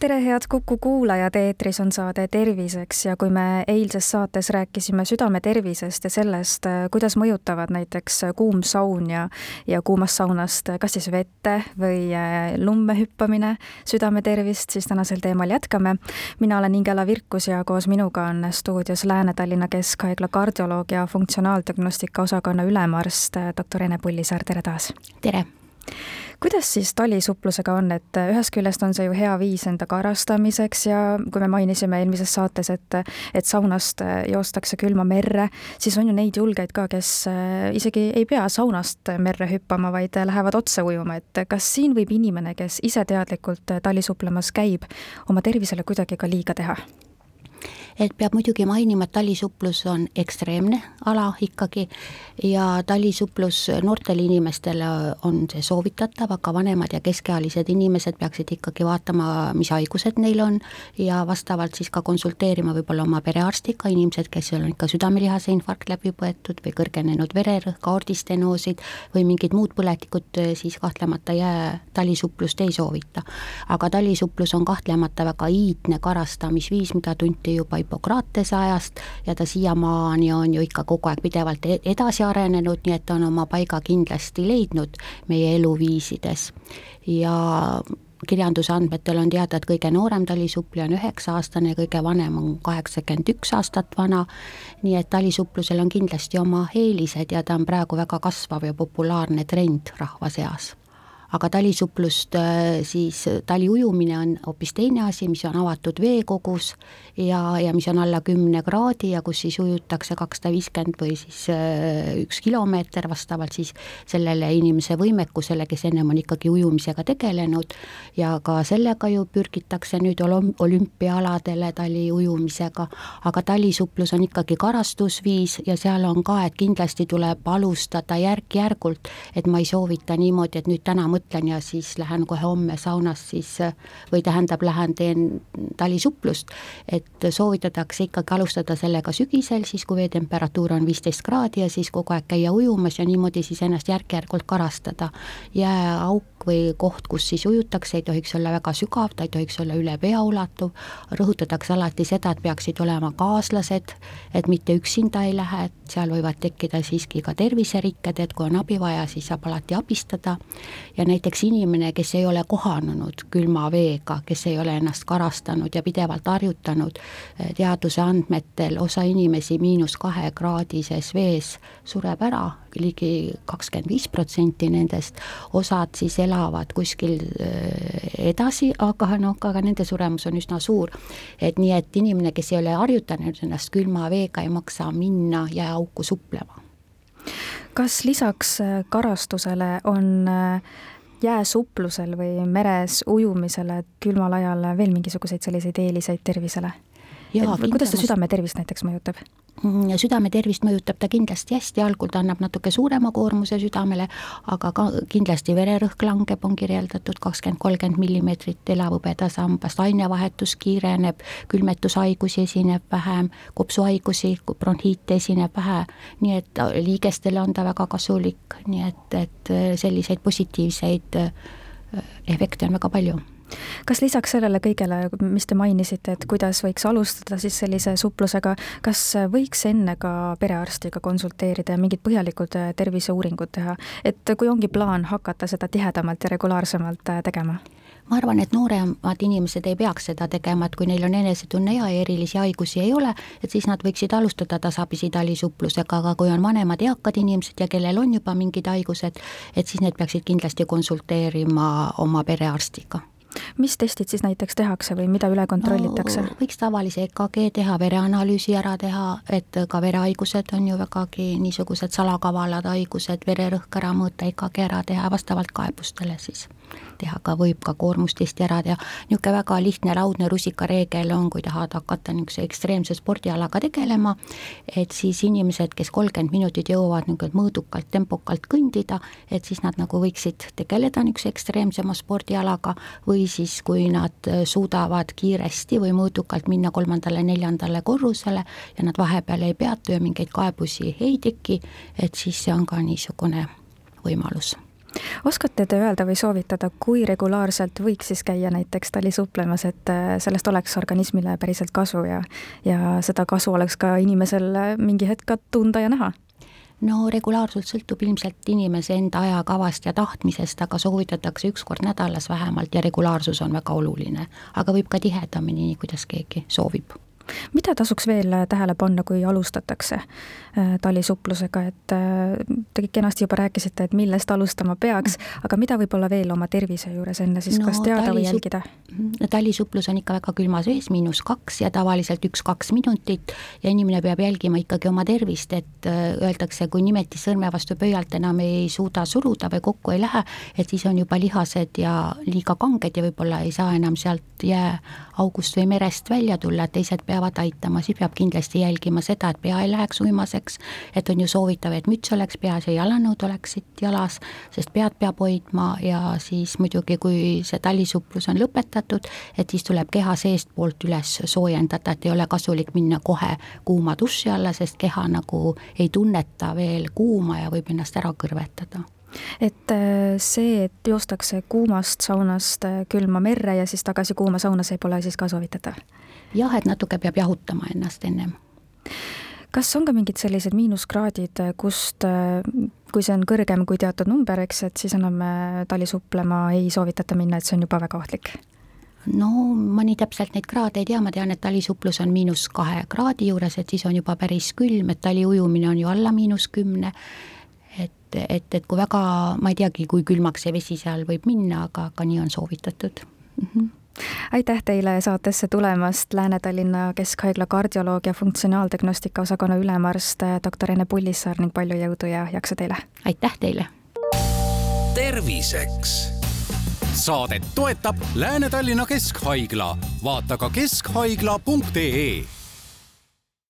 tere, head Kuku kuulajad, eetris on saade Terviseks ja kui me eilses saates rääkisime südame tervisest ja sellest, kuidas mõjutavad näiteks kuum saun ja, ja kuumast saunast kas siis vette või äh, lumme hüppamine südame tervist, siis tänasel teemal jätkame. mina olen Ingela Virkus ja koos minuga on stuudios Lääne-Tallinna Keskhaigla kardioloog ja funktsionaaldiagnostika osakonna ülemarst doktor Ene Pullisaar, tere taas! tere! Kuidas siis talisuhtlusega on, et ühest küljest on see ju hea viis enda karastamiseks ja kui me mainisime eelmises saates, et et saunast joostakse külma merre, siis on ju neid julgeid ka, kes äh, isegi ei pea saunast merre hüppama, vaid lähevad otse ujuma, et kas siin võib inimene, kes ise teadlikult talisuplemas käib, oma tervisele kuidagi ka liiga teha? Et peab muidugi mainima, et talisuplus on ekstreemne ala ikkagi ja talisuplus noortele inimestele on see soovitatav, aga vanemad ja keskealised inimesed peaksid ikkagi vaatama, mis haigused neil on ja vastavalt siis ka konsulteerima võib-olla oma perearstiga, inimesed, kes on ikka südamelihase infarkt läbi põetud või kõrgenenud vererõhk, aordistenoosid või mingid muud põletikud, siis kahtlemata jää talisuplust ei soovita. aga talisuplus on kahtlemata väga iidne karastamisviis, mida tunti juba Hippokratese ajast ja ta siiamaani on ju ikka kogu aeg pidevalt e-, edasi arenenud, nii et ta on oma paiga kindlasti leidnud meie eluviisides. ja kirjanduse andmetel on teada, et kõige noorem talisuppli on üheksa-aastane kõige vanem on kaheksakümmend üks aastat vana, nii et talisupplusel on kindlasti oma eelised ja ta on praegu väga kasvav ja populaarne trend rahva seas aga talisuplust äh, siis, taliujumine on hoopis teine asi, mis on avatud veekogus ja, ja mis on alla kümne kraadi ja kus siis ujutakse kakssada viiskümmend või siis äh, üks kilomeeter vastavalt siis sellele inimese võimekusele, kes ennem on ikkagi ujumisega tegelenud. Ja ka sellega ju pürgitakse nüüd olüm-, olümpiaaladele taliujumisega, aga talisuplus on ikkagi karastusviis ja seal on ka, et kindlasti tuleb alustada järk-järgult, et ma ei soovita niimoodi, et nüüd täna mõtlen mõtlen ja siis lähen kohe homme saunas siis või tähendab, lähen teen talisuplust, et soovitatakse ikkagi alustada sellega sügisel, siis kui veetemperatuur on viisteist kraadi ja siis kogu aeg käia ujumas ja niimoodi siis ennast järk-järgult karastada. jääauk või koht, kus siis ujutakse, ei tohiks olla väga sügav, ta ei tohiks olla üle pea ulatuv, rõhutatakse alati seda, et peaksid olema kaaslased, et mitte üksinda ei lähe, et seal võivad tekkida siiski ka terviserikked, et kui on abi vaja, siis saab alati abistada ja näiteks inimene, kes ei ole kohanenud külma veega, kes ei ole ennast karastanud ja pidevalt harjutanud, eh, teaduse andmetel osa inimesi miinus kahekraadises vees sureb ära, ligi kakskümmend viis protsenti nendest, osad siis elavad kuskil eh, edasi, aga noh, aga nende suremus on üsna suur. et nii, et inimene, kes ei ole harjutanud ennast külma veega, ei maksa minna jääauku suplema kas lisaks karastusele on jääsuplusel või meres ujumisele külmal ajal veel mingisuguseid selliseid eeliseid tervisele? Kuidas ta südame tervist näiteks mõjutab? Mm, südame tervist mõjutab ta kindlasti hästi, algul ta annab natuke suurema koormuse südamele, aga ka kindlasti vererõhk langeb, on kirjeldatud. kakskümmend, kolmkümmend millimeetrit elavhõbedasambast, ainevahetus kiireneb, külmetushaigusi esineb vähem, kopsuhaigusi, bronhiite esineb vähe, nii et liigestele on ta väga kasulik, nii et, et selliseid positiivseid efekte on väga palju kas lisaks sellele kõigele, mis te mainisite, et kuidas võiks alustada siis sellise suplusega, kas võiks enne ka perearstiga konsulteerida ja mingid põhjalikud äh, terviseuuringud teha, et kui ongi plaan hakata seda tihedamalt ja regulaarsemalt äh, tegema? ma arvan, et nooremad inimesed ei peaks seda tegema, et kui neil on enesetunne hea ja erilisi haigusi ei ole, et siis nad võiksid alustada tasapisi talisuplusega, aga kui on vanemad eakad inimesed ja kellel on juba mingid haigused, et siis need peaksid kindlasti konsulteerima oma perearstiga mis testid siis näiteks tehakse või mida üle kontrollitakse no,? võiks tavalise EKG teha, vereanalüüsi ära teha, et ka verehaigused on ju vägagi niisugused salakavalad haigused, vererõhk ära mõõta, EKG ära teha vastavalt kaebustele siis teha ka, võib ka koormustesti ära teha, niisugune väga lihtne raudne rusikareegel on, kui tahad hakata niisuguse ekstreemse spordialaga tegelema, et siis inimesed, kes kolmkümmend minutit jõuavad niisugune mõõdukalt, tempokalt kõndida, et siis nad nagu võiksid tegeleda niisuguse ekstreemsema spordialaga või siis, kui nad suudavad kiiresti või mõõdukalt minna kolmandale-neljandale korrusele ja nad vahepeal ei peatu ja mingeid kaebusi ei teki, et siis see on ka niisugune võimalus oskate te öelda või soovitada, kui regulaarselt võiks siis käia näiteks talisuuplemas, et äh, sellest oleks organismile päriselt kasu ja, ja seda kasu oleks ka inimesel mingi hetk ka tunda ja näha? no regulaarsus sõltub ilmselt inimese enda ajakavast ja tahtmisest, aga soovitatakse üks kord nädalas vähemalt ja regulaarsus on väga oluline. aga võib ka tihedamini, nii kuidas keegi soovib mida tasuks veel tähele panna, kui alustatakse äh, talisuhtlusega, et äh, te kenasti juba rääkisite, et millest alustama peaks, aga mida võib-olla veel oma tervise juures enne siis no, kas teada või jälgida? talisuplus on ikka väga külmas vees, miinus kaks ja tavaliselt üks-kaks minutit ja inimene peab jälgima ikkagi oma tervist, et äh, öeldakse, kui nimetis sõrme vastu pöialt enam ei suuda suruda või kokku ei lähe, et siis on juba lihased ja liiga kanged ja võib-olla ei saa enam sealt jääaugust või merest välja tulla, et teised peavad peavad aitama, siis peab kindlasti jälgima seda, et pea ei läheks uimaseks, et on ju soovitav, et müts oleks peas ja jalanõud oleksid jalas, sest pead peab hoidma ja siis muidugi, kui see talisuplus on lõpetatud, et siis tuleb keha seestpoolt üles soojendada, et ei ole kasulik minna kohe kuuma duši alla, sest keha nagu ei tunneta veel kuuma ja võib ennast ära kõrvetada et äh, see, et joostakse kuumast saunast äh, külma merre ja siis tagasi kuuma sauna, see pole siis ka soovitatav? jah, et natuke peab jahutama ennast ennem. kas on ka mingid sellised miinuskraadid, kust, kui see on kõrgem kui teatud number, eks, et siis enam äh, talisuplema ei soovitata minna, et see on juba väga ohtlik? no ma nii täpselt neid kraade ei tea, ma tean, et talisuplus on miinus kahe kraadi juures, et siis on juba päris külm, et tali ujumine on ju alla miinus kümne, et, et, et kui väga, ma ei teagi, kui külmaks see vesi seal võib minna, aga, aga nii on soovitatud mm. -hmm aitäh teile saatesse tulemast, Lääne-Tallinna Keskhaigla kardioloog ja funktsionaaldiagnostika osakonna ülemarst doktor Ene Pullissaar ning palju jõudu ja jaksu teile! aitäh teile! terviseks saadet toetab Lääne-Tallinna Keskhaigla, vaata ka keskhaigla.ee